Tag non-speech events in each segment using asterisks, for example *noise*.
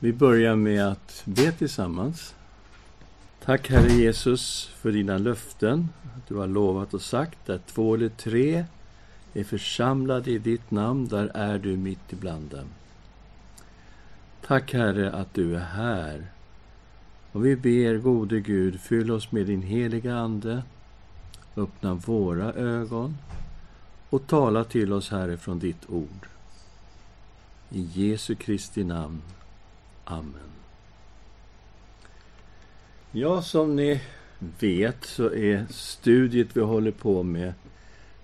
Vi börjar med att be tillsammans. Tack Herre Jesus för dina löften. Att du har lovat och sagt att två eller tre är församlade i ditt namn, där är du mitt ibland dem. Tack Herre att du är här. Och vi ber, gode Gud, fyll oss med din heliga Ande. Öppna våra ögon och tala till oss, Herre, från ditt ord. I Jesu Kristi namn. Amen. Ja, som ni vet så är studiet vi håller på med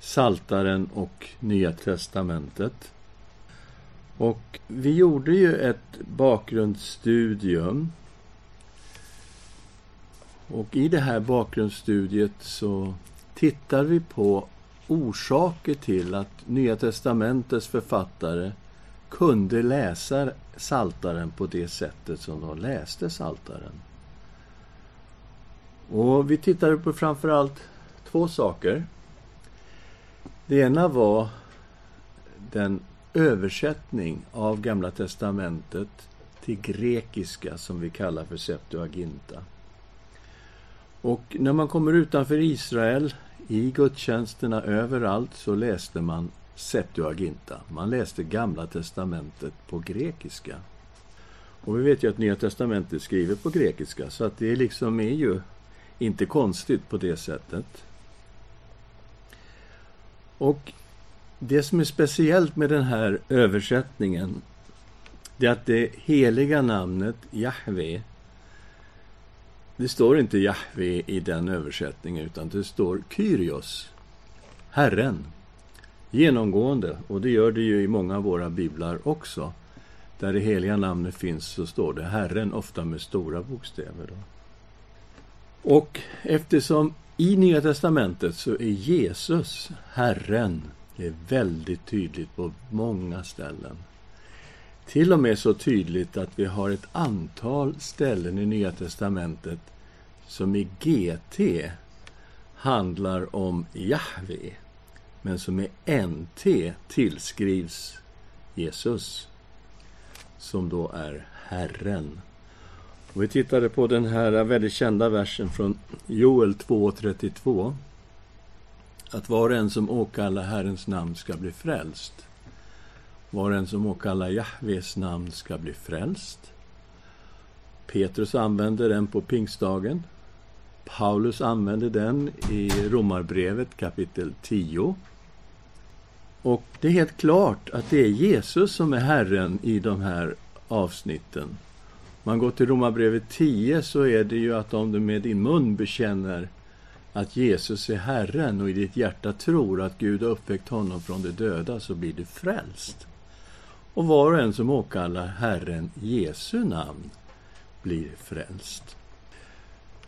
Saltaren och Nya testamentet. Och vi gjorde ju ett bakgrundsstudium. Och i det här bakgrundsstudiet så tittar vi på orsaker till att Nya testamentets författare kunde läsa Saltaren på det sättet som de läste Saltaren. Och vi tittade på framför allt två saker. Det ena var den översättning av Gamla testamentet till grekiska som vi kallar för Septuaginta. Och när man kommer utanför Israel, i gudstjänsterna överallt, så läste man Septuaginta. Man läste Gamla testamentet på grekiska. Och vi vet ju att Nya testamentet skriver på grekiska, så att det liksom är ju inte konstigt på det sättet. Och det som är speciellt med den här översättningen det är att det heliga namnet Jahve det står inte Jahve i den översättningen utan det står Kyrios, Herren, genomgående. Och det gör det ju i många av våra biblar också. Där det heliga namnet finns så står det Herren, ofta med stora bokstäver. Då. Och eftersom i Nya testamentet så är Jesus Herren. Det är väldigt tydligt på många ställen. Till och med så tydligt att vi har ett antal ställen i Nya testamentet som i GT handlar om Jahve, men som med NT tillskrivs Jesus, som då är Herren. Och vi tittade på den här väldigt kända versen från Joel 2.32. Att var och en som åkallar Herrens namn ska bli frälst. Var och en som åkallar Jahves namn ska bli frälst. Petrus använder den på pingstdagen. Paulus använder den i Romarbrevet kapitel 10. Och det är helt klart att det är Jesus som är Herren i de här avsnitten man går till Romarbrevet 10 så är det ju att om du med din mun bekänner att Jesus är Herren och i ditt hjärta tror att Gud har uppväckt honom från de döda så blir du frälst. Och var och en som åkallar Herren Jesu namn blir frälst.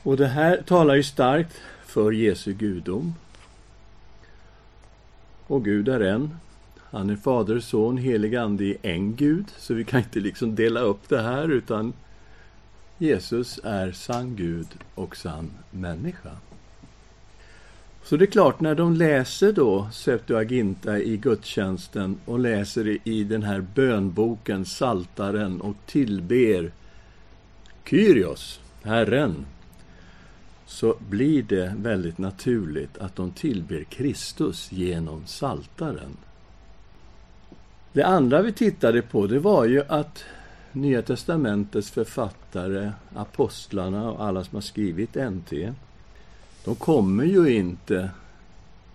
Och det här talar ju starkt för Jesu gudom. Och Gud är en. Han är Fader, Son, Helig Ande i en Gud. Så vi kan inte liksom dela upp det här utan Jesus är sann Gud och sann människa. Så det är klart, när de läser då Septuaginta i gudstjänsten och läser i den här bönboken, Saltaren och tillber Kyrios, Herren, så blir det väldigt naturligt att de tillber Kristus genom Saltaren. Det andra vi tittade på, det var ju att Nya testamentets författare, apostlarna och alla som har skrivit NT, de kommer ju inte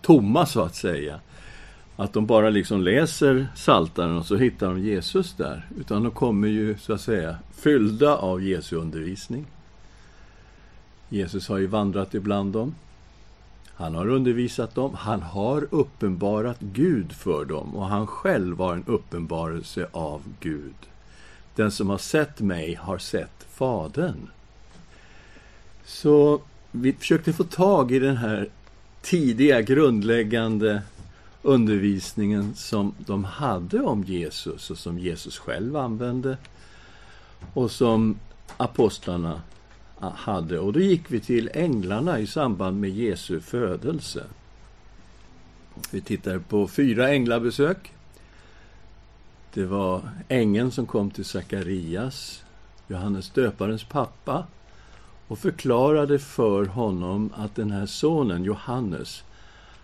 tomma, så att säga. Att de bara liksom läser Saltaren och så hittar de Jesus där. Utan de kommer ju, så att säga, fyllda av Jesu undervisning. Jesus har ju vandrat ibland dem. Han har undervisat dem, han har uppenbarat Gud för dem och han själv var en uppenbarelse av Gud. Den som har sett mig har sett Fadern. Så vi försökte få tag i den här tidiga grundläggande undervisningen som de hade om Jesus och som Jesus själv använde och som apostlarna hade. Och då gick vi till änglarna i samband med Jesu födelse. Vi tittade på fyra änglabesök det var ängeln som kom till Sakarias Johannes döparens pappa, och förklarade för honom att den här sonen, Johannes,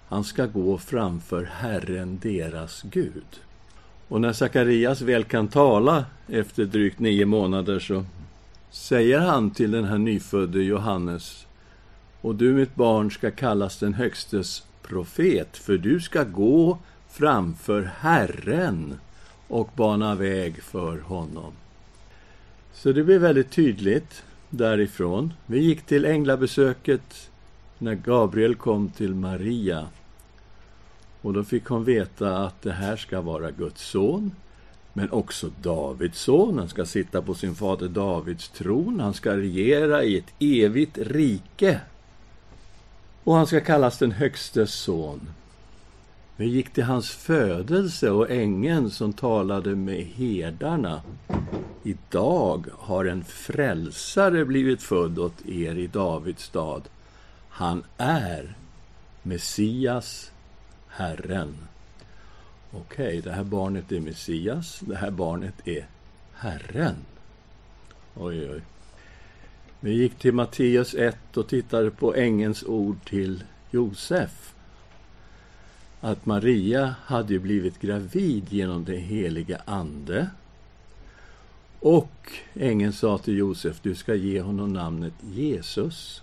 han ska gå framför Herren, deras Gud. Och när Sakarias väl kan tala efter drygt nio månader så säger han till den här nyfödde Johannes och du, mitt barn, ska kallas den Högstes profet, för du ska gå framför Herren och bana väg för honom. Så det blir väldigt tydligt därifrån. Vi gick till änglabesöket när Gabriel kom till Maria. Och då fick hon veta att det här ska vara Guds son, men också Davids son. Han ska sitta på sin fader Davids tron. Han ska regera i ett evigt rike. Och han ska kallas den högstes son. Vi gick till hans födelse och ängeln som talade med herdarna. Idag har en frälsare blivit född åt er i Davids stad. Han är Messias, Herren. Okej, okay, det här barnet är Messias, det här barnet är Herren. Oj, oj. Vi gick till Matteus 1 och tittade på ängens ord till Josef. Att Maria hade blivit gravid genom den heliga Ande. Och ängeln sa till Josef, du ska ge honom namnet Jesus.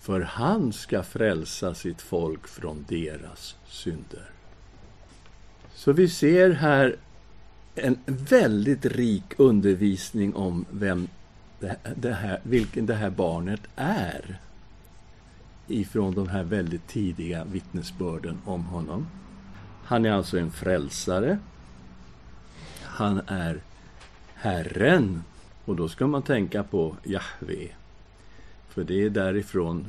För han ska frälsa sitt folk från deras synder. Så vi ser här en väldigt rik undervisning om vem det, här, vilken det här barnet är ifrån de här väldigt tidiga vittnesbörden om honom. Han är alltså en frälsare. Han är Herren. Och då ska man tänka på Jahve. För det är därifrån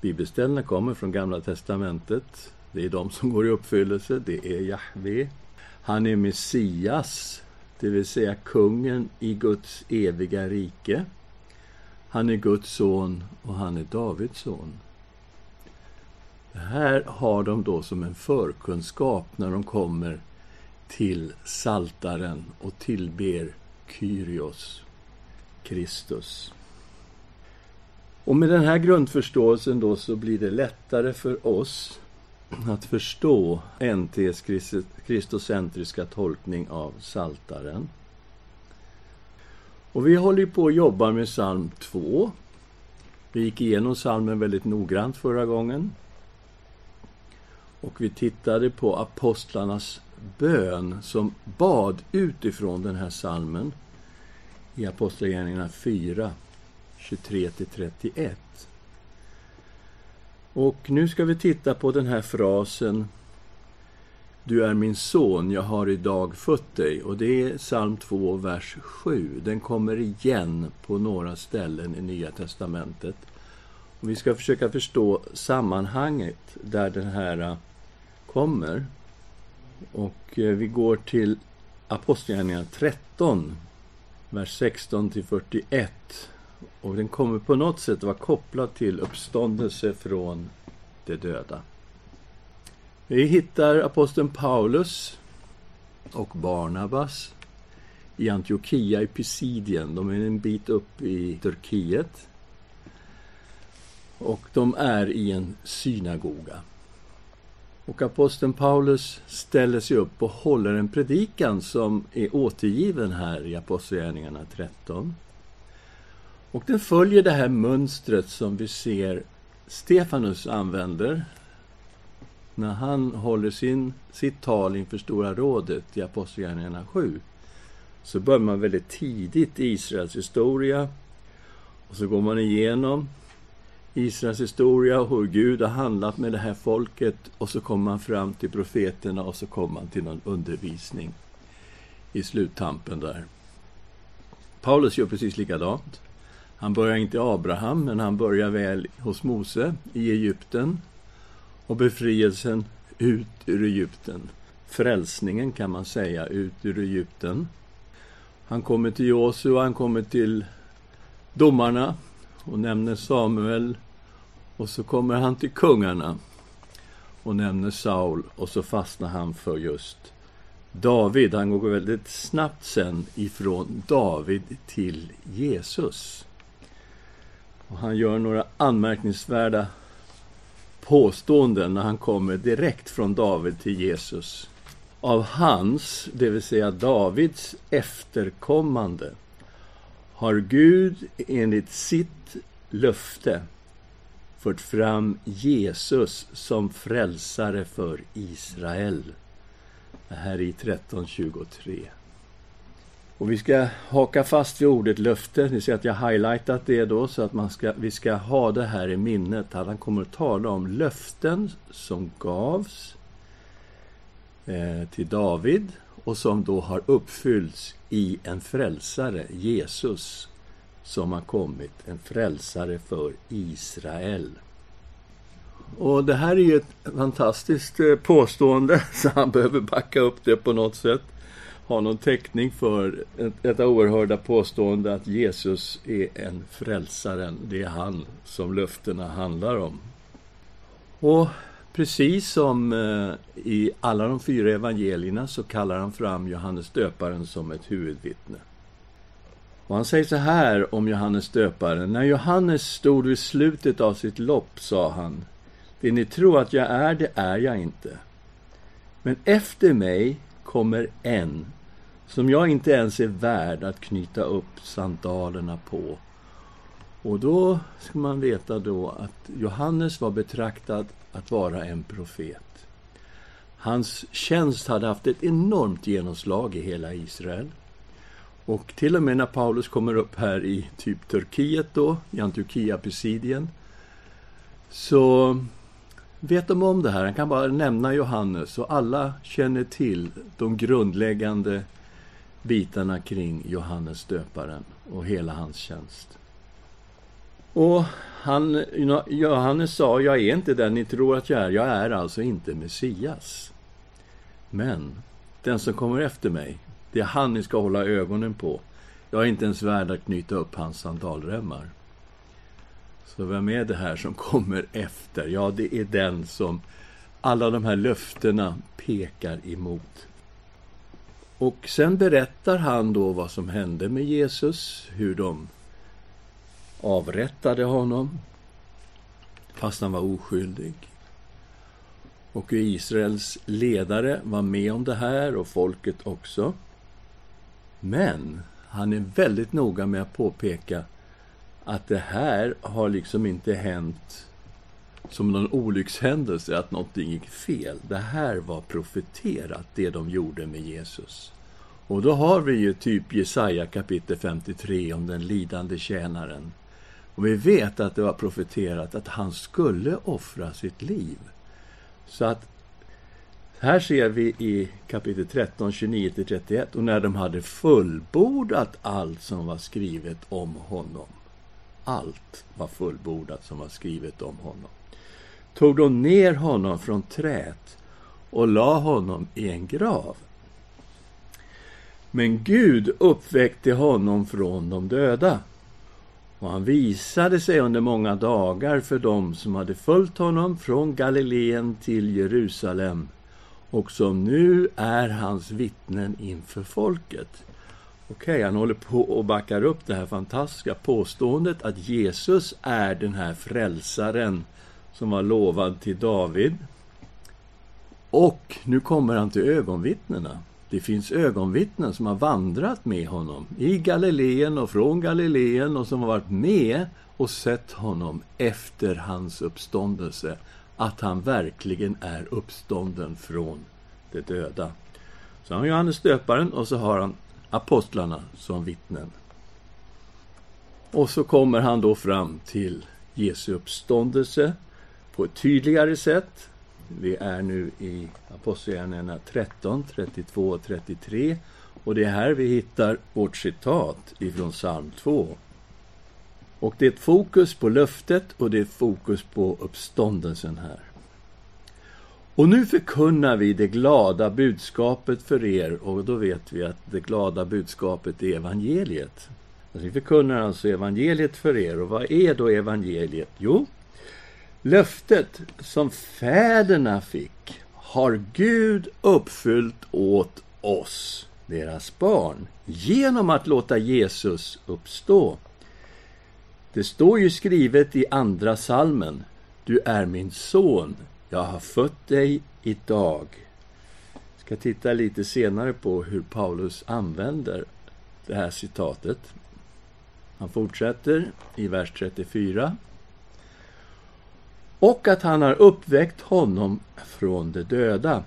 bibelställena kommer, från Gamla testamentet. Det är de som går i uppfyllelse, det är Jahve. Han är Messias, det vill säga kungen i Guds eviga rike. Han är Guds son och han är Davids son. Det här har de då som en förkunskap när de kommer till saltaren och tillber Kyrios, Kristus. Och med den här grundförståelsen då så blir det lättare för oss att förstå NTs kristocentriska tolkning av saltaren. Och vi håller på att jobba med psalm 2. Vi gick igenom psalmen väldigt noggrant förra gången. Och vi tittade på apostlarnas bön som bad utifrån den här psalmen i Apostlagärningarna 4, 23-31. Och nu ska vi titta på den här frasen Du är min son, jag har idag fött dig. Och det är psalm 2, vers 7. Den kommer igen på några ställen i Nya testamentet. Och vi ska försöka förstå sammanhanget där den här kommer. Och eh, vi går till Apostlagärningarna 13, vers 16 till 41. Och den kommer på något sätt vara kopplad till uppståndelse från de döda. Vi hittar aposteln Paulus och Barnabas i Antiochia i Pisidien. De är en bit upp i Turkiet. Och de är i en synagoga. Och aposteln Paulus ställer sig upp och håller en predikan som är återgiven här i Apostlagärningarna 13. Och den följer det här mönstret som vi ser Stefanus använder när han håller sin, sitt tal inför Stora rådet i Apostlagärningarna 7 så börjar man väldigt tidigt i Israels historia och så går man igenom Israels historia och hur Gud har handlat med det här folket och så kommer man fram till profeterna och så kommer man till någon undervisning i sluttampen där. Paulus gör precis likadant. Han börjar inte i Abraham, men han börjar väl hos Mose i Egypten och befrielsen ut ur Egypten. Frälsningen kan man säga, ut ur Egypten. Han kommer till Josua, han kommer till domarna och nämner Samuel. Och så kommer han till kungarna och nämner Saul och så fastnar han för just David, han går väldigt snabbt sen ifrån David till Jesus. Och han gör några anmärkningsvärda påståenden när han kommer direkt från David till Jesus. Av hans, det vill säga Davids efterkommande, har Gud enligt sitt löfte fört fram Jesus som frälsare för Israel. Det här är i 1323. Och vi ska haka fast vid ordet löfte. Ni ser att jag highlightat det då så att man ska, vi ska ha det här i minnet. Han kommer att tala om löften som gavs eh, till David och som då har uppfyllts i en frälsare, Jesus, som har kommit, en frälsare för Israel. Och det här är ju ett fantastiskt eh, påstående, *laughs* så han behöver backa upp det på något sätt har någon täckning för detta oerhörda påstående att Jesus är en frälsaren. Det är han som löftena handlar om. Och precis som eh, i alla de fyra evangelierna så kallar han fram Johannes döparen som ett huvudvittne. Och han säger så här om Johannes döparen. När Johannes stod vid slutet av sitt lopp sa han det ni tror att jag är, det är jag inte. Men efter mig kommer en som jag inte ens är värd att knyta upp sandalerna på. Och då ska man veta då att Johannes var betraktad att vara en profet. Hans tjänst hade haft ett enormt genomslag i hela Israel. Och till och med när Paulus kommer upp här i typ Turkiet då, i Antiochia-Pisidien, så vet de om det här. Han kan bara nämna Johannes och alla känner till de grundläggande bitarna kring Johannes döparen och hela hans tjänst. Och han, Johannes sa, jag är inte den ni tror att jag är. Jag är alltså inte Messias. Men den som kommer efter mig, det är han ni ska hålla ögonen på. Jag är inte ens värd att knyta upp hans sandalremmar. Så vem är det här som kommer efter? Ja, det är den som alla de här löftena pekar emot. Och sen berättar han då vad som hände med Jesus, hur de avrättade honom fast han var oskyldig. Och Israels ledare var med om det här och folket också. Men han är väldigt noga med att påpeka att det här har liksom inte hänt som någon olyckshändelse, att någonting gick fel. Det här var profeterat, det de gjorde med Jesus. Och då har vi ju typ Jesaja kapitel 53 om den lidande tjänaren. Och vi vet att det var profeterat att han skulle offra sitt liv. Så att här ser vi i kapitel 13, 29-31, och när de hade fullbordat allt som var skrivet om honom allt var fullbordat som var skrivet om honom. Tog de ner honom från träet och la honom i en grav. Men Gud uppväckte honom från de döda. Och han visade sig under många dagar för dem som hade följt honom från Galileen till Jerusalem och som nu är hans vittnen inför folket. Okej, okay, han håller på och backar upp det här fantastiska påståendet att Jesus är den här frälsaren som var lovad till David. Och nu kommer han till ögonvittnena. Det finns ögonvittnen som har vandrat med honom i Galileen och från Galileen och som har varit med och sett honom efter hans uppståndelse. Att han verkligen är uppstånden från de döda. Så har Johannes döparen och så har han apostlarna som vittnen. Och så kommer han då fram till Jesu uppståndelse på ett tydligare sätt. Vi är nu i Apostlagärningarna 13, 32 och 33 och det är här vi hittar vårt citat ifrån psalm 2. Och det är ett fokus på löftet och det är ett fokus på uppståndelsen här. Och nu förkunnar vi det glada budskapet för er och då vet vi att det glada budskapet är evangeliet. Alltså, vi förkunnar alltså evangeliet för er och vad är då evangeliet? Jo, löftet som fäderna fick har Gud uppfyllt åt oss, deras barn, genom att låta Jesus uppstå. Det står ju skrivet i andra salmen. Du är min son, jag har fött dig idag. Jag ska titta lite senare på hur Paulus använder det här citatet. Han fortsätter i vers 34. Och att han har uppväckt honom från de döda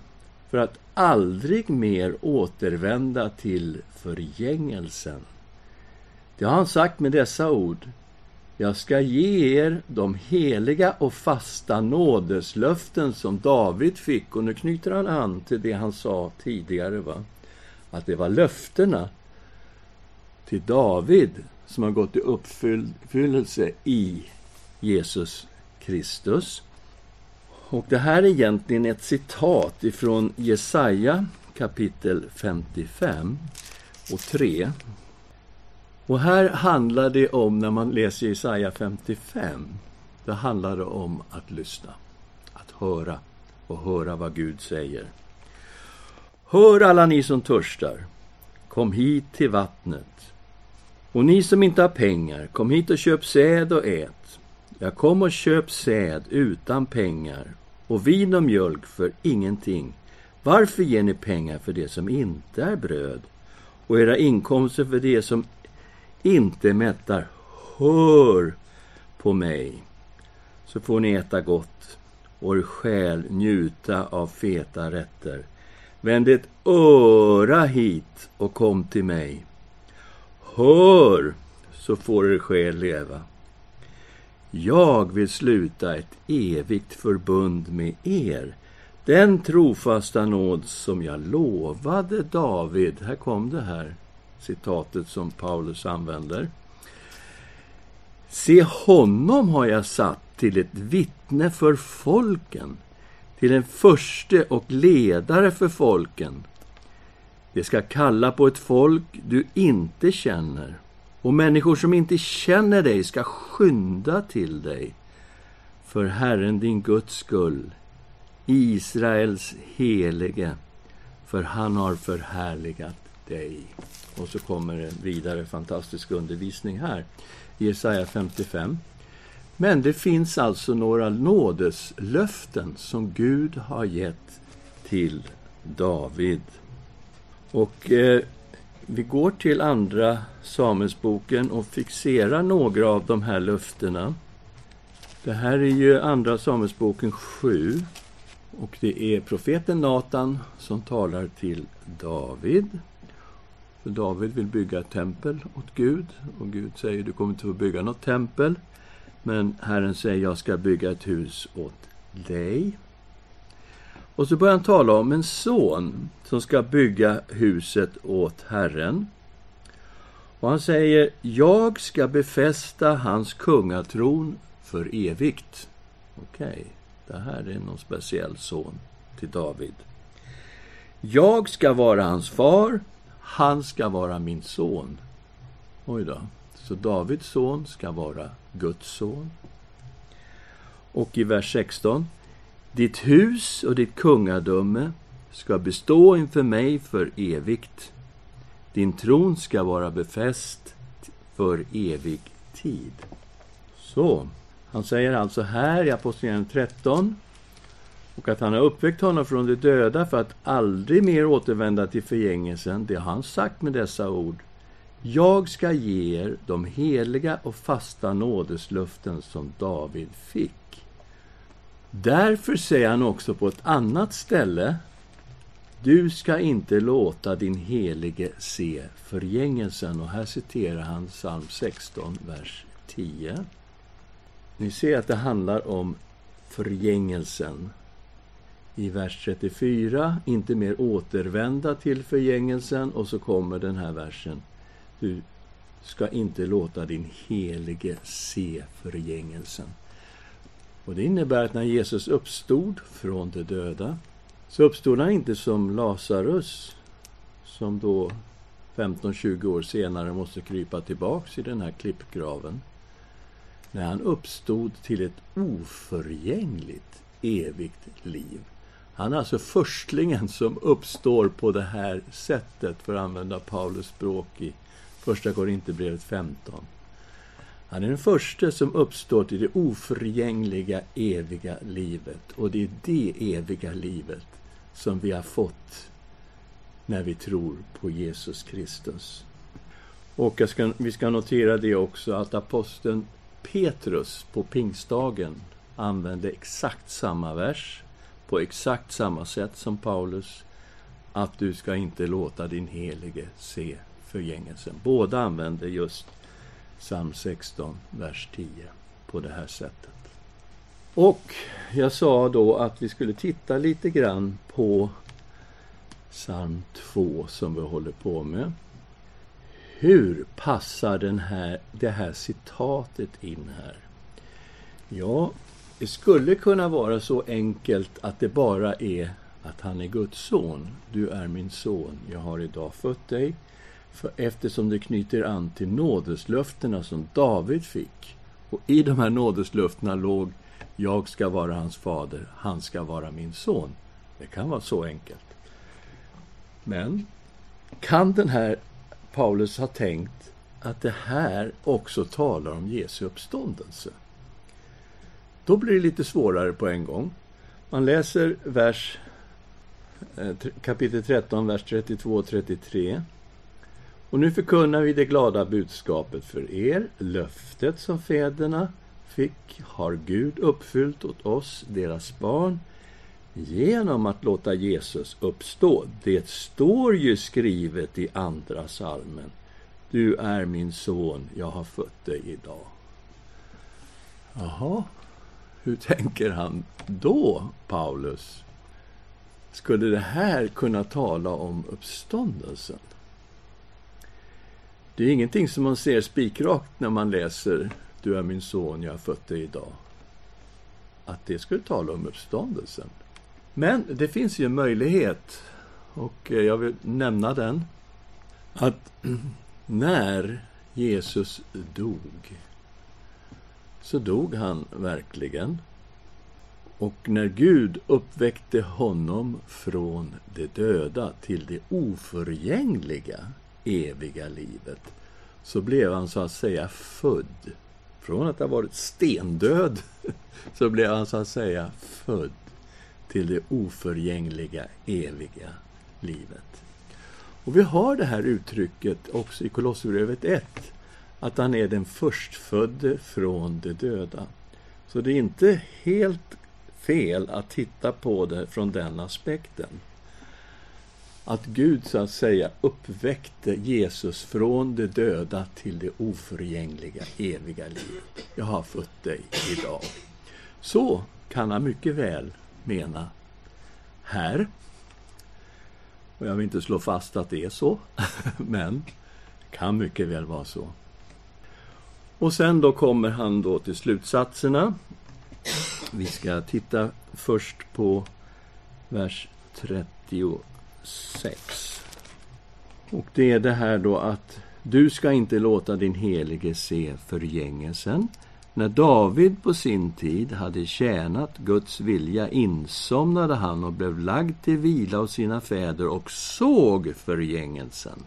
för att aldrig mer återvända till förgängelsen. Det har han sagt med dessa ord. Jag ska ge er de heliga och fasta nådeslöften som David fick. Och nu knyter han an till det han sa tidigare, va? att det var löftena till David som har gått i uppfyllelse i Jesus Kristus. Och det här är egentligen ett citat ifrån Jesaja kapitel 55 och 3. Och här handlar det om, när man läser Jesaja 55, då handlar det om att lyssna, att höra och höra vad Gud säger. Hör alla ni som törstar, kom hit till vattnet. Och ni som inte har pengar, kom hit och köp säd och ät. Jag kom och köp säd utan pengar och vin och mjölk för ingenting. Varför ger ni pengar för det som inte är bröd och era inkomster för det som inte mättar? Hör på mig, så får ni äta gott och er själ njuta av feta rätter. Vänd ett öra hit och kom till mig. Hör, så får er själ leva. Jag vill sluta ett evigt förbund med er. Den trofasta nåd som jag lovade David. Här kom det här citatet som Paulus använder. Se, honom har jag satt till ett vittne för folken, till en förste och ledare för folken. Det ska kalla på ett folk du inte känner och människor som inte känner dig ska skynda till dig. För Herren din Guds skull, Israels helige, för han har förhärligat dig. Och så kommer en vidare fantastisk undervisning här, i Jesaja 55. Men det finns alltså några nådeslöften som Gud har gett till David. Och eh, vi går till Andra Samuelsboken och fixerar några av de här löftena. Det här är ju Andra Samuelsboken 7. Och det är profeten Natan som talar till David. För David vill bygga ett tempel åt Gud. Och Gud säger, du kommer inte få bygga något tempel. Men Herren säger, jag ska bygga ett hus åt dig. Och så börjar han tala om en son som ska bygga huset åt Herren. Och han säger, jag ska befästa hans kungatron för evigt. Okej, okay, det här är någon speciell son till David. Jag ska vara hans far, han ska vara min son. Oj då. Så Davids son ska vara Guds son. Och i vers 16. Ditt hus och ditt kungadöme ska bestå inför mig för evigt. Din tron ska vara befäst för evig tid. Så, han säger alltså här i Apostlagärningarna 13 och att han har uppväckt honom från de döda för att aldrig mer återvända till förgängelsen. Det har han sagt med dessa ord. Jag ska ge er de heliga och fasta nådeslöften som David fick. Därför säger han också på ett annat ställe Du ska inte låta din helige se förgängelsen. Och här citerar han psalm 16, vers 10. Ni ser att det handlar om förgängelsen. I vers 34, inte mer återvända till förgängelsen. Och så kommer den här versen. Du ska inte låta din helige se förgängelsen. Och Det innebär att när Jesus uppstod från de döda så uppstod han inte som Lazarus som då 15-20 år senare måste krypa tillbaks i den här klippgraven. När han uppstod till ett oförgängligt evigt liv. Han är alltså förstlingen som uppstår på det här sättet, för att använda Paulus språk i Första Korinthierbrevet 15. Han är den första som uppstår till det oförgängliga, eviga livet. Och det är det eviga livet som vi har fått när vi tror på Jesus Kristus. Och ska, vi ska notera det också att aposteln Petrus på pingstdagen använde exakt samma vers på exakt samma sätt som Paulus att du ska inte låta din helige se förgängelsen. Båda använder just psalm 16, vers 10 på det här sättet. Och jag sa då att vi skulle titta lite grann på psalm 2 som vi håller på med. Hur passar den här, det här citatet in här? Ja, det skulle kunna vara så enkelt att det bara är att han är Guds son. Du är min son, jag har idag fött dig. För eftersom det knyter an till nådeslöftena som David fick. Och i de här nådeslöftena låg jag ska vara hans fader, han ska vara min son. Det kan vara så enkelt. Men kan den här Paulus ha tänkt att det här också talar om Jesu uppståndelse? Då blir det lite svårare på en gång. Man läser vers, eh, kapitel 13, vers 32 och 33. Och nu förkunnar vi det glada budskapet för er. Löftet som fäderna fick har Gud uppfyllt åt oss, deras barn, genom att låta Jesus uppstå. Det står ju skrivet i Andra salmen. Du är min son, jag har fött dig idag. Jaha, hur tänker han då, Paulus? Skulle det här kunna tala om uppståndelsen? Det är ingenting som man ser spikrakt när man läser Du är min son, jag har fött dig idag. Att det skulle tala om uppståndelsen. Men det finns ju en möjlighet, och jag vill nämna den, att *clears throat* när Jesus dog så dog han verkligen. Och när Gud uppväckte honom från de döda till det oförgängliga, eviga livet, så blev han så att säga född. Från att ha varit stendöd, *laughs* så blev han så att säga född till det oförgängliga, eviga livet. Och vi har det här uttrycket också i Kolosserbrevet 1 att han är den förstfödde från de döda. Så det är inte helt fel att titta på det från den aspekten. Att Gud så att säga uppväckte Jesus från de döda till det oförgängliga, eviga livet. Jag har fött dig idag. Så kan han mycket väl mena här. Och jag vill inte slå fast att det är så, *laughs* men det kan mycket väl vara så. Och sen då kommer han då till slutsatserna. Vi ska titta först på vers 36. Och det är det här då att du ska inte låta din helige se förgängelsen. När David på sin tid hade tjänat Guds vilja insomnade han och blev lagd till vila hos sina fäder och såg förgängelsen.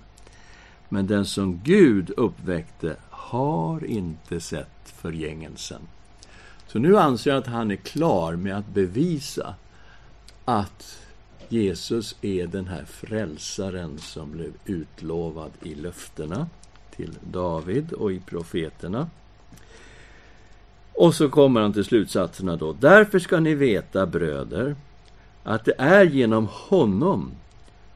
Men den som Gud uppväckte har inte sett förgängelsen. Så nu anser jag att han är klar med att bevisa att Jesus är den här frälsaren som blev utlovad i löftena till David och i profeterna. Och så kommer han till slutsatserna då. Därför ska ni veta, bröder, att det är genom honom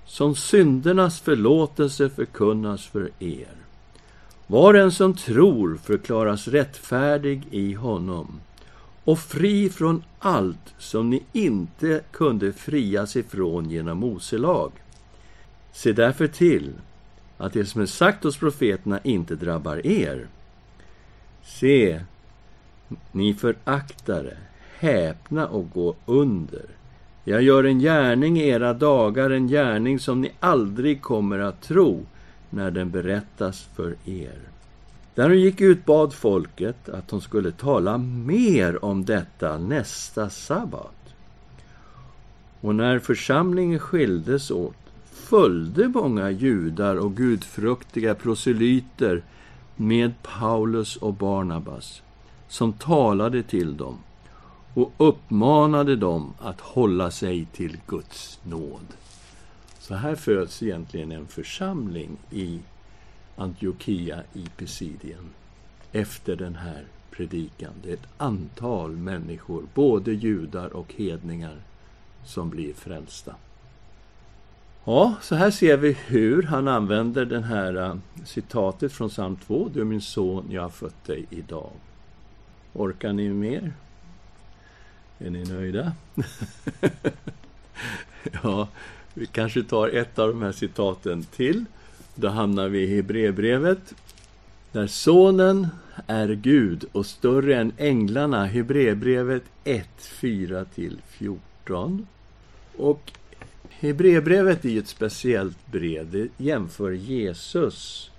som syndernas förlåtelse förkunnas för er. Var en som tror förklaras rättfärdig i honom och fri från allt som ni inte kunde frias ifrån genom Mose lag. Se därför till att det som är sagt hos profeterna inte drabbar er. Se, ni föraktare, häpna och gå under. Jag gör en gärning i era dagar, en gärning som ni aldrig kommer att tro när den berättas för er. När hon gick ut bad folket att hon skulle tala mer om detta nästa sabbat. Och när församlingen skildes åt följde många judar och gudfruktiga proselyter med Paulus och Barnabas, som talade till dem och uppmanade dem att hålla sig till Guds nåd. Så här föds egentligen en församling i Antiochia i Pisidien efter den här predikan. Det är ett antal människor, både judar och hedningar, som blir frälsta. Ja, så här ser vi hur han använder det här eh, citatet från psalm 2. Du är min son, jag har fött dig idag. Orkar ni mer? Är ni nöjda? *laughs* ja, vi kanske tar ett av de här citaten till. Då hamnar vi i Hebreerbrevet. Där Sonen är Gud och större än änglarna. Hebreerbrevet 1, 4-14. Och Hebreerbrevet är ju ett speciellt brev. Det jämför Jesus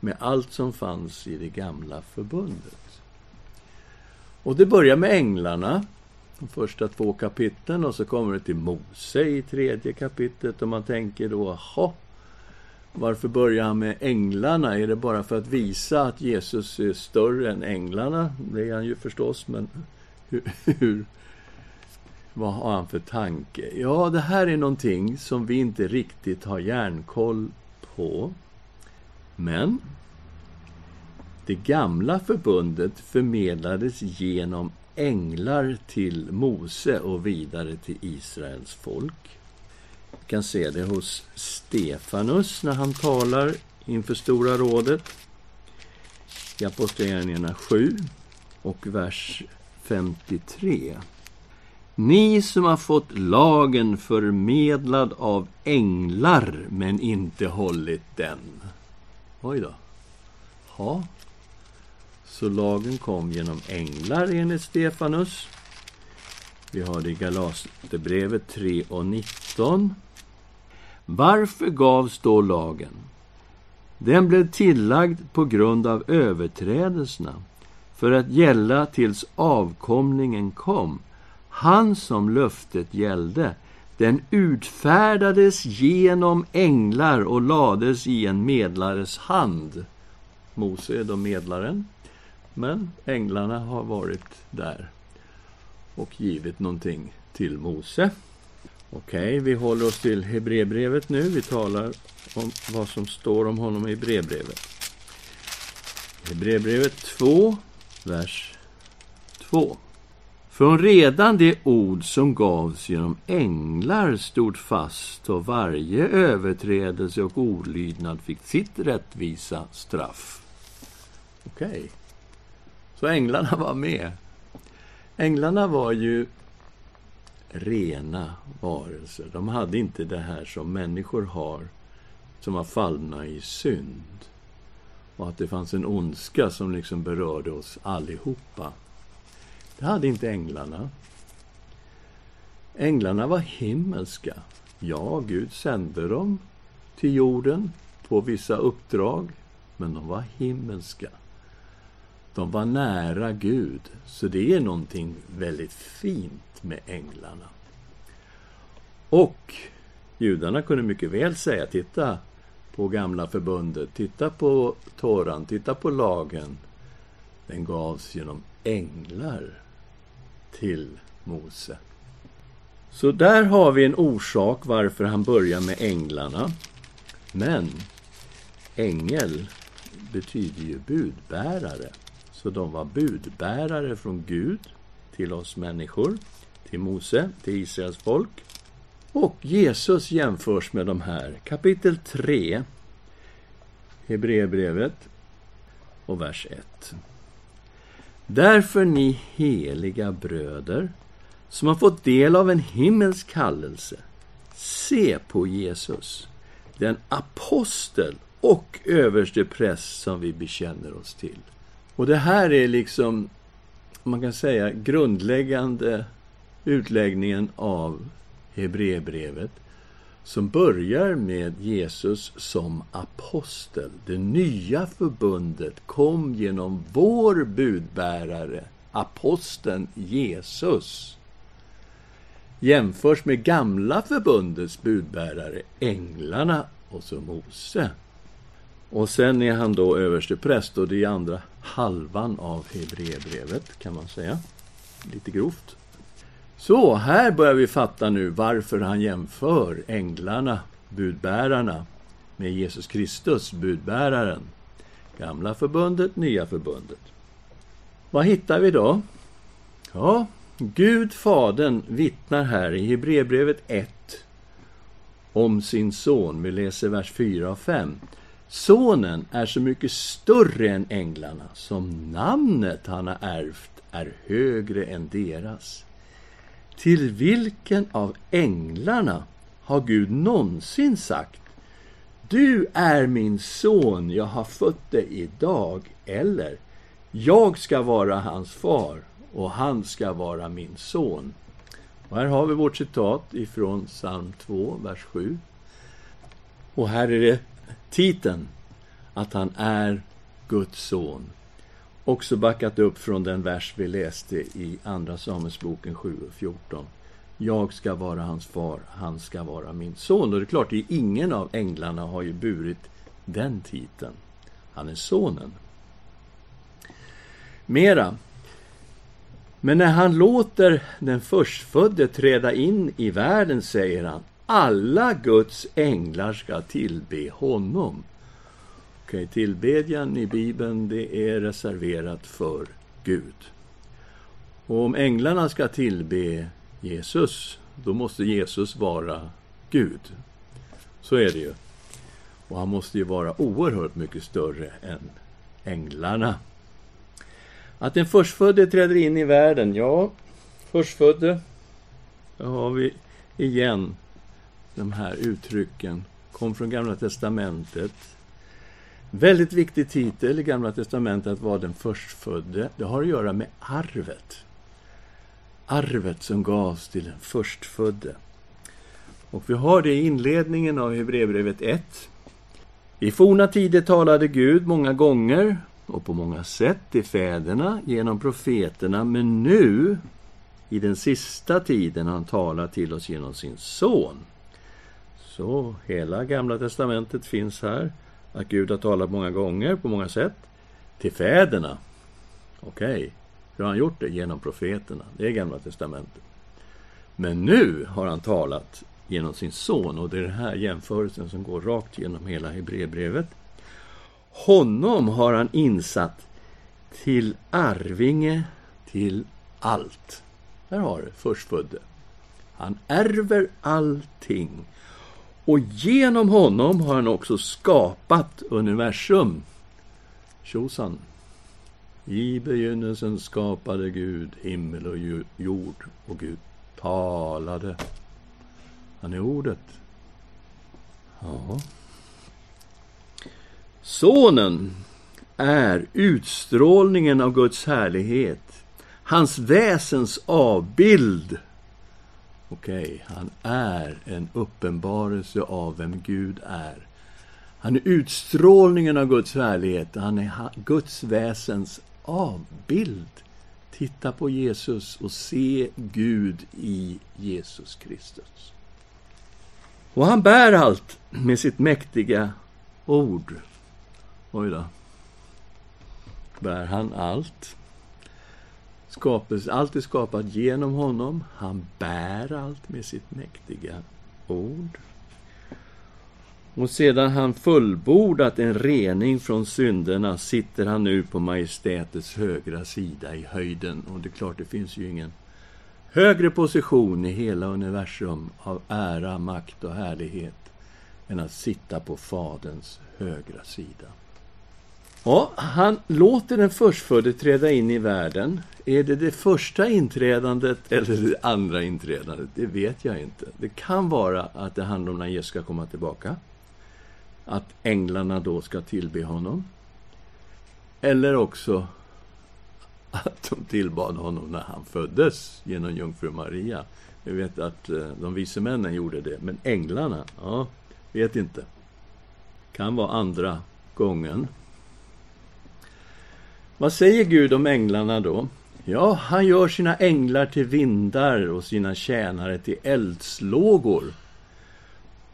med allt som fanns i det gamla förbundet. Och det börjar med änglarna, de första två kapitlen, och så kommer det till Mose i tredje kapitlet. Och man tänker då, jaha, varför börjar han med änglarna? Är det bara för att visa att Jesus är större än änglarna? Det är han ju förstås, men hur, hur vad har han för tanke? Ja, det här är någonting som vi inte riktigt har järnkoll på. Men det gamla förbundet förmedlades genom änglar till Mose och vidare till Israels folk. Vi kan se det hos Stefanus när han talar inför Stora rådet i Apostlagärningarna 7 och vers 53. Ni som har fått lagen förmedlad av änglar men inte hållit den. Oj då. Ja. Så lagen kom genom änglar enligt Stefanus. Vi har det i Galaterbrevet 3 och 19. Varför gavs då lagen? Den blev tillagd på grund av överträdelserna för att gälla tills avkomlingen kom han som löftet gällde, den utfärdades genom änglar och lades i en medlares hand. Mose är då medlaren, men änglarna har varit där och givit någonting till Mose. Okej, okay, vi håller oss till Hebreerbrevet nu. Vi talar om vad som står om honom i brevbrevet. Hebreerbrevet 2, vers 2. Från redan det ord som gavs genom änglar stod fast och varje överträdelse och olydnad fick sitt rättvisa straff. Okej. Okay. Så änglarna var med. Änglarna var ju rena varelser. De hade inte det här som människor har, som var fallna i synd. Och att det fanns en ondska som liksom berörde oss allihopa. Det hade inte änglarna. Änglarna var himmelska. Ja, Gud sände dem till jorden på vissa uppdrag, men de var himmelska. De var nära Gud, så det är någonting väldigt fint med änglarna. Och judarna kunde mycket väl säga, titta på gamla förbundet, titta på Toran, titta på lagen. Den gavs genom änglar till Mose. Så där har vi en orsak varför han börjar med änglarna. Men ängel betyder ju budbärare. Så de var budbärare från Gud till oss människor, till Mose, till Israels folk. Och Jesus jämförs med de här. Kapitel 3, Hebreerbrevet och vers 1. Därför ni heliga bröder, som har fått del av en himmelsk kallelse, se på Jesus, den apostel och överste präst som vi bekänner oss till. Och det här är liksom, man kan säga, grundläggande utläggningen av Hebreerbrevet som börjar med Jesus som apostel. Det nya förbundet kom genom vår budbärare, aposteln Jesus. jämförs med gamla förbundets budbärare, änglarna och så Mose. Och sen är han då överstepräst och det är andra halvan av Hebreerbrevet kan man säga. Lite grovt. Så, här börjar vi fatta nu varför han jämför änglarna, budbärarna, med Jesus Kristus, budbäraren. Gamla förbundet, nya förbundet. Vad hittar vi då? Ja, Gud, Fadern, vittnar här i Hebreerbrevet 1 om sin son. Vi läser vers 4 och 5. Sonen är så mycket större än änglarna, som namnet han har ärvt är högre än deras. Till vilken av änglarna har Gud någonsin sagt Du är min son, jag har fött dig idag, eller Jag ska vara hans far och han ska vara min son. Och här har vi vårt citat ifrån psalm 2, vers 7. Och här är det titeln, att han är Guds son. Också backat upp från den vers vi läste i Andra Samuelsboken 7 och 14. Jag ska vara hans far, han ska vara min son. Och det är klart, ingen av änglarna har ju burit den titeln. Han är sonen. Mera. Men när han låter den förstfödde träda in i världen, säger han, alla Guds änglar ska tillbe honom. Okej, tillbedjan i Bibeln, det är reserverat för Gud. Och om änglarna ska tillbe Jesus, då måste Jesus vara Gud. Så är det ju. Och han måste ju vara oerhört mycket större än änglarna. Att den förstfödde träder in i världen, ja, förstfödde, där har vi igen de här uttrycken, kom från Gamla Testamentet. Väldigt viktig titel i Gamla Testamentet att vara den förstfödde. Det har att göra med arvet. Arvet som gavs till den förstfödde. Och vi har det i inledningen av Hebreerbrevet 1. I forna tider talade Gud många gånger och på många sätt till fäderna genom profeterna, men nu, i den sista tiden, har han talat till oss genom sin son. Så hela Gamla testamentet finns här, att Gud har talat många gånger, på många sätt, till fäderna. Okej, okay. hur har han gjort det? Genom profeterna. Det är Gamla testamentet. Men nu har han talat genom sin son, och det är den här jämförelsen som går rakt genom hela Hebreerbrevet. Honom har han insatt till arvinge till allt. Där har du förstfödde. Han ärver allting. Och genom honom har han också skapat universum. Tjosan! I begynnelsen skapade Gud himmel och jord, och Gud talade. Han är ordet. Ja. Sonen är utstrålningen av Guds härlighet, hans väsens avbild. Okej, okay, han är en uppenbarelse av vem Gud är. Han är utstrålningen av Guds härlighet, han är Guds väsens avbild. Titta på Jesus och se Gud i Jesus Kristus. Och han bär allt med sitt mäktiga ord. Oj då. Bär han allt. Skapelse, allt är skapat genom honom. Han bär allt med sitt mäktiga ord. Och sedan han fullbordat en rening från synderna sitter han nu på majestätets högra sida i höjden. Och det är klart, det finns ju ingen högre position i hela universum av ära, makt och härlighet än att sitta på Faderns högra sida. Ja, han låter den förstfödde träda in i världen. Är det det första inträdandet eller det andra inträdandet? Det vet jag inte. Det kan vara att det handlar om när Jesus ska komma tillbaka. Att änglarna då ska tillbe honom. Eller också att de tillbad honom när han föddes genom jungfru Maria. Vi vet att eh, de vise männen gjorde det, men änglarna, ja, vet inte. Kan vara andra gången. Vad säger Gud om änglarna då? Ja, han gör sina änglar till vindar och sina tjänare till eldslågor.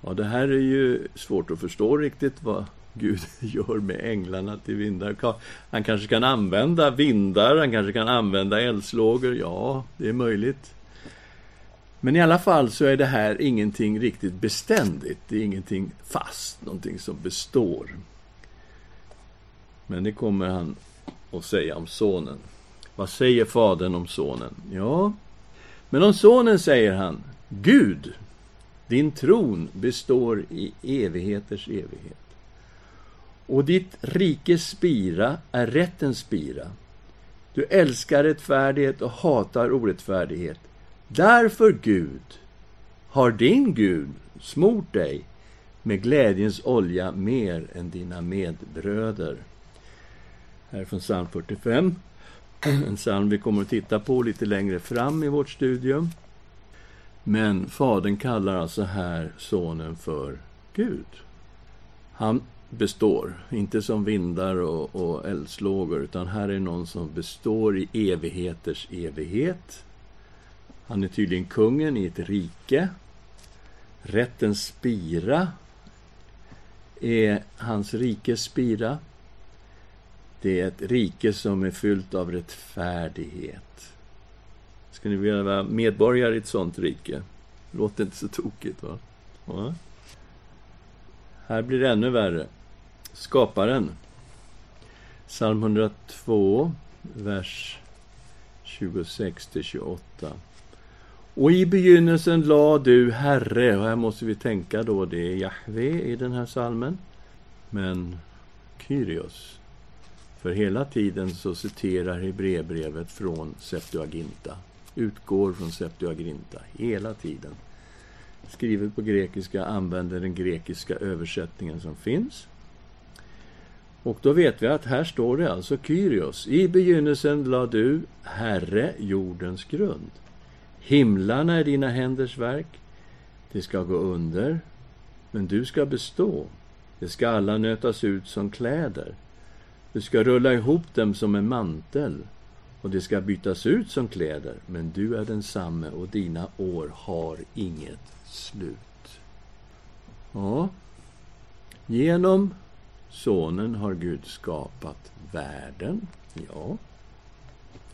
Ja, det här är ju svårt att förstå riktigt vad Gud *laughs* gör med änglarna till vindar. Han kanske kan använda vindar, han kanske kan använda eldslågor. Ja, det är möjligt. Men i alla fall så är det här ingenting riktigt beständigt. Det är ingenting fast, någonting som består. Men det kommer han att säga om sonen. Vad säger fadern om sonen? Ja, men om sonen säger han Gud, din tron består i evigheters evighet. Och ditt rikes spira är rättens spira. Du älskar rättfärdighet och hatar orättfärdighet. Därför, Gud, har din Gud smort dig med glädjens olja mer än dina medbröder. Här från psalm 45. En psalm vi kommer att titta på lite längre fram i vårt studium. Men Fadern kallar alltså här sonen för Gud. Han består, inte som vindar och, och eldslågor, utan här är någon som består i evigheters evighet. Han är tydligen kungen i ett rike. Rättens spira är hans rikes spira. Det är ett rike som är fyllt av rättfärdighet. Ska ni vilja vara medborgare i ett sånt rike? Låter inte så tokigt, va? Ja. Här blir det ännu värre. Skaparen. Psalm 102, vers 26-28. Och i begynnelsen la du, Herre, och här måste vi tänka då, det är Jahve i den här salmen, men Kyrios. För hela tiden så citerar Hebreerbrevet från Septuaginta, utgår från Septuaginta, hela tiden. Skrivet på grekiska, använder den grekiska översättningen som finns. Och då vet vi att här står det alltså Kyrios. I begynnelsen la du, Herre, jordens grund. Himlarna är dina händers verk. Det ska gå under, men du ska bestå. Det ska alla nötas ut som kläder. Du ska rulla ihop dem som en mantel och det ska bytas ut som kläder, men du är densamme och dina år har inget slut. Ja, genom Sonen har Gud skapat världen. Ja.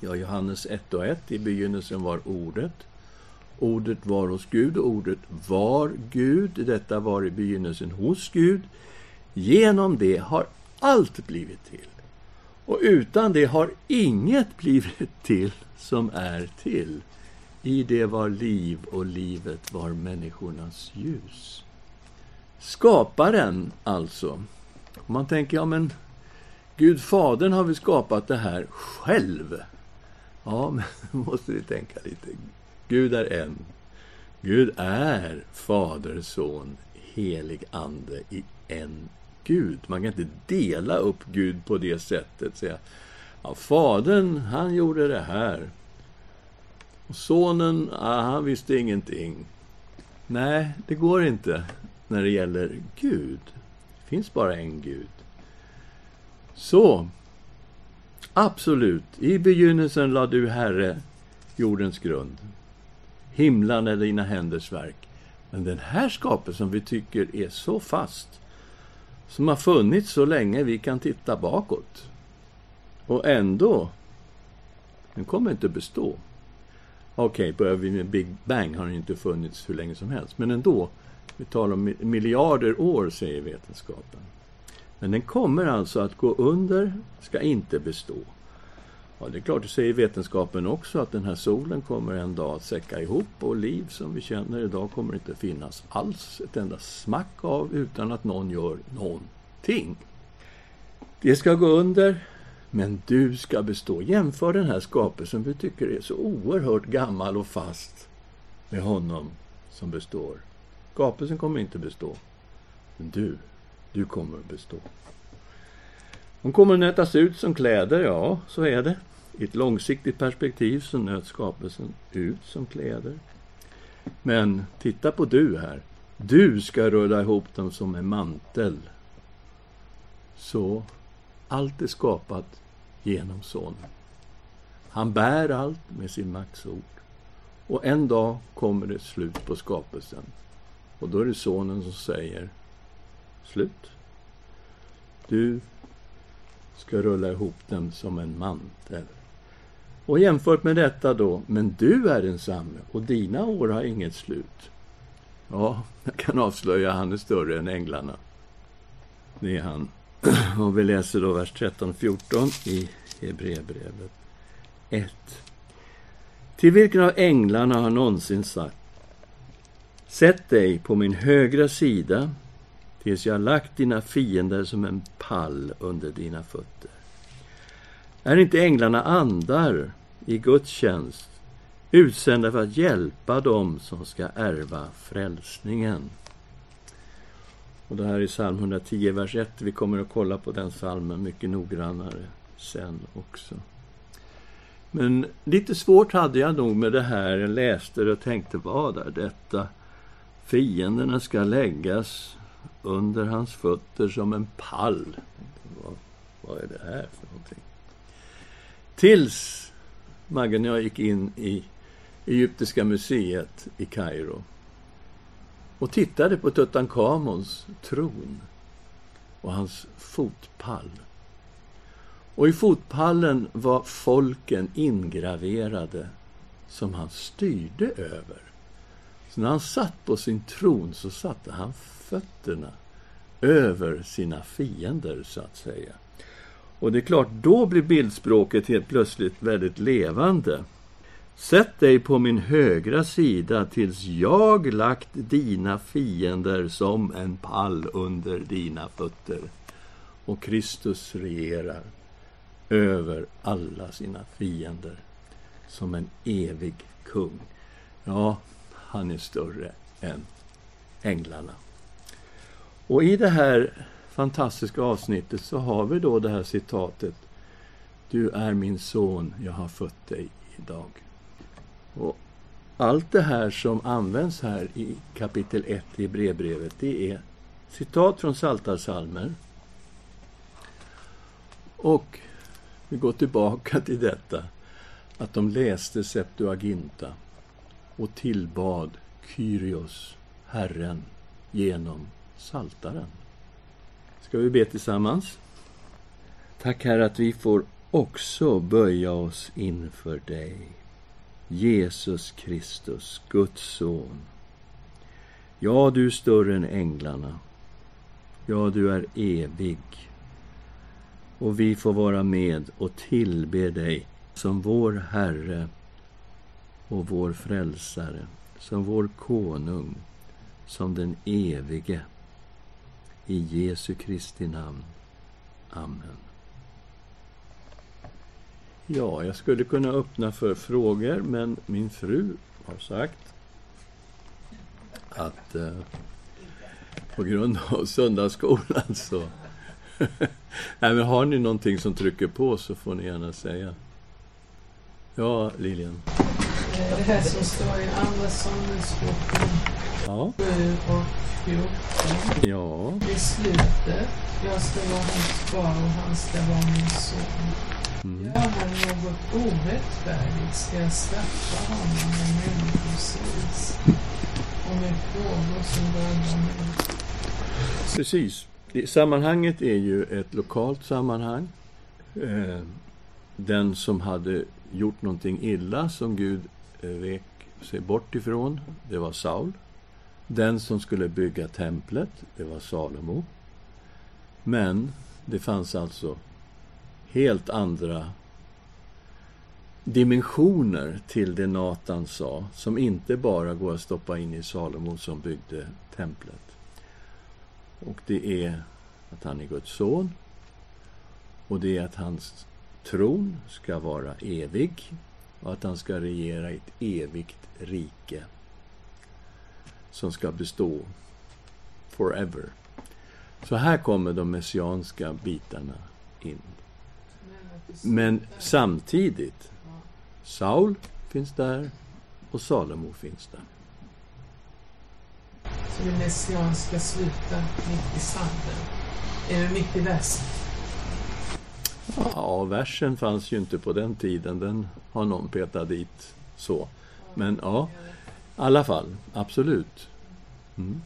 Ja, Johannes 1 och 1. I begynnelsen var Ordet. Ordet var hos Gud, och ordet var Gud. Detta var i begynnelsen hos Gud. Genom det har allt blivit till. Och utan det har inget blivit till som är till. I det var liv och livet var människornas ljus. Skaparen, alltså, om man tänker, ja men Gud Fadern har väl skapat det här själv? Ja, *laughs* men då måste vi tänka lite. Gud är en. Gud är Fader, Son, helig Ande i en Gud. Man kan inte dela upp Gud på det sättet. Säga, ja, Fadern, han gjorde det här. Och sonen, ja, han visste ingenting. Nej, det går inte när det gäller Gud Det finns bara en Gud. Så, absolut, i begynnelsen lade du, Herre, jordens grund. Himlen är dina händers verk. Men den här skapelsen vi tycker är så fast, som har funnits så länge vi kan titta bakåt. Och ändå, den kommer inte bestå. Okej, okay, börjar vi med Big Bang har den inte funnits hur länge som helst, men ändå, vi talar om miljarder år, säger vetenskapen. Men den kommer alltså att gå under, ska inte bestå. Ja, det är klart, det säger vetenskapen också, att den här solen kommer en dag att säcka ihop och liv som vi känner idag kommer inte finnas alls ett enda smack av utan att någon gör någonting. Det ska gå under, men du ska bestå. Jämför den här skapelsen vi tycker är så oerhört gammal och fast med honom som består. Skapelsen kommer inte bestå. Men du, du kommer att bestå. Hon kommer att nötas ut som kläder, ja, så är det. I ett långsiktigt perspektiv så nöts skapelsen ut som kläder. Men titta på du här. Du ska rulla ihop dem som en mantel. Så allt är skapat genom Sonen. Han bär allt med sin makts ord. Och en dag kommer det slut på skapelsen. Och då är det sonen som säger slut. Du ska rulla ihop dem som en mantel. Och jämfört med detta då, men du är densamme och dina år har inget slut. Ja, jag kan avslöja, han är större än änglarna. Det är han. *clears throat* Och vi läser då vers 13-14 i Hebreerbrevet 1. Till vilken av änglarna har någonsin sagt Sätt dig på min högra sida tills jag lagt dina fiender som en pall under dina fötter. Är inte änglarna andar i Guds tjänst, utsända för att hjälpa dem som ska ärva frälsningen? Och det här är psalm 110, vers 1. Vi kommer att kolla på den psalmen mycket noggrannare sen också. Men lite svårt hade jag nog med det här. Jag läste det och tänkte, vad är detta? Fienderna ska läggas under hans fötter som en pall. Vad, vad är det här för någonting? Tills Maggan och jag gick in i Egyptiska museet i Kairo och tittade på Tutankhamons tron och hans fotpall. Och i fotpallen var folken ingraverade som han styrde över. Så när han satt på sin tron så satte han fötterna över sina fiender, så att säga. Och det är klart, då blir bildspråket helt plötsligt väldigt levande. Sätt dig på min högra sida tills jag lagt dina fiender som en pall under dina fötter. Och Kristus regerar över alla sina fiender som en evig kung. Ja, han är större än änglarna. Och i det här fantastiska avsnittet så har vi då det här citatet Du är min son, jag har fött dig idag. Och allt det här som används här i kapitel 1 i brevbrevet, det är citat från Psaltarpsalmer. Och vi går tillbaka till detta att de läste Septuaginta och tillbad Kyrios, Herren, genom Saltaren. Ska vi be tillsammans? Tack Herre att vi får också böja oss inför dig. Jesus Kristus, Guds son. Ja, du är större än änglarna. Ja, du är evig. Och vi får vara med och tillbe dig som vår Herre och vår Frälsare, som vår konung, som den evige. I Jesu Kristi namn. Amen. Ja, jag skulle kunna öppna för frågor, men min fru har sagt att eh, på grund av söndagsskolan så... *laughs* Nej, men har ni någonting som trycker på så får ni gärna säga. Ja, Lilian. Det här som står i Andra Samuelsboken Ja. 7 och 14. Ja. I slutet, jag ska vara hans far och han ska vara min son. Mm. Gör han något orättfärdigt ska jag straffa honom med människosis och med frågor som drabbar mig. Precis. Sammanhanget är ju ett lokalt sammanhang. Eh, Den som hade gjort någonting illa som Gud eh, vek sig bort ifrån, det var Saul. Den som skulle bygga templet, det var Salomo. Men det fanns alltså helt andra dimensioner till det Natan sa, som inte bara går att stoppa in i Salomo som byggde templet. Och det är att han är Guds son. Och det är att hans tron ska vara evig och att han ska regera i ett evigt rike som ska bestå forever. Så här kommer de messianska bitarna in. Men samtidigt, Saul finns där och Salomo finns där. Så det messianska slutar mitt i sanden. Eller mitt i väst. Ja, versen fanns ju inte på den tiden. Den har någon petat dit så. Men ja, alla fall, absolut. Mm.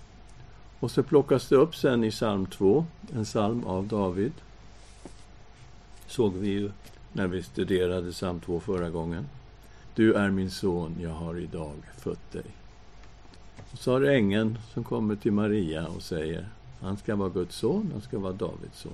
Och så plockas det upp sen i psalm 2, en psalm av David. Såg vi ju när vi studerade psalm 2 förra gången. Du är min son, jag har idag fött dig. Och så har du ängeln som kommer till Maria och säger han ska vara Guds son, han ska vara Davids son.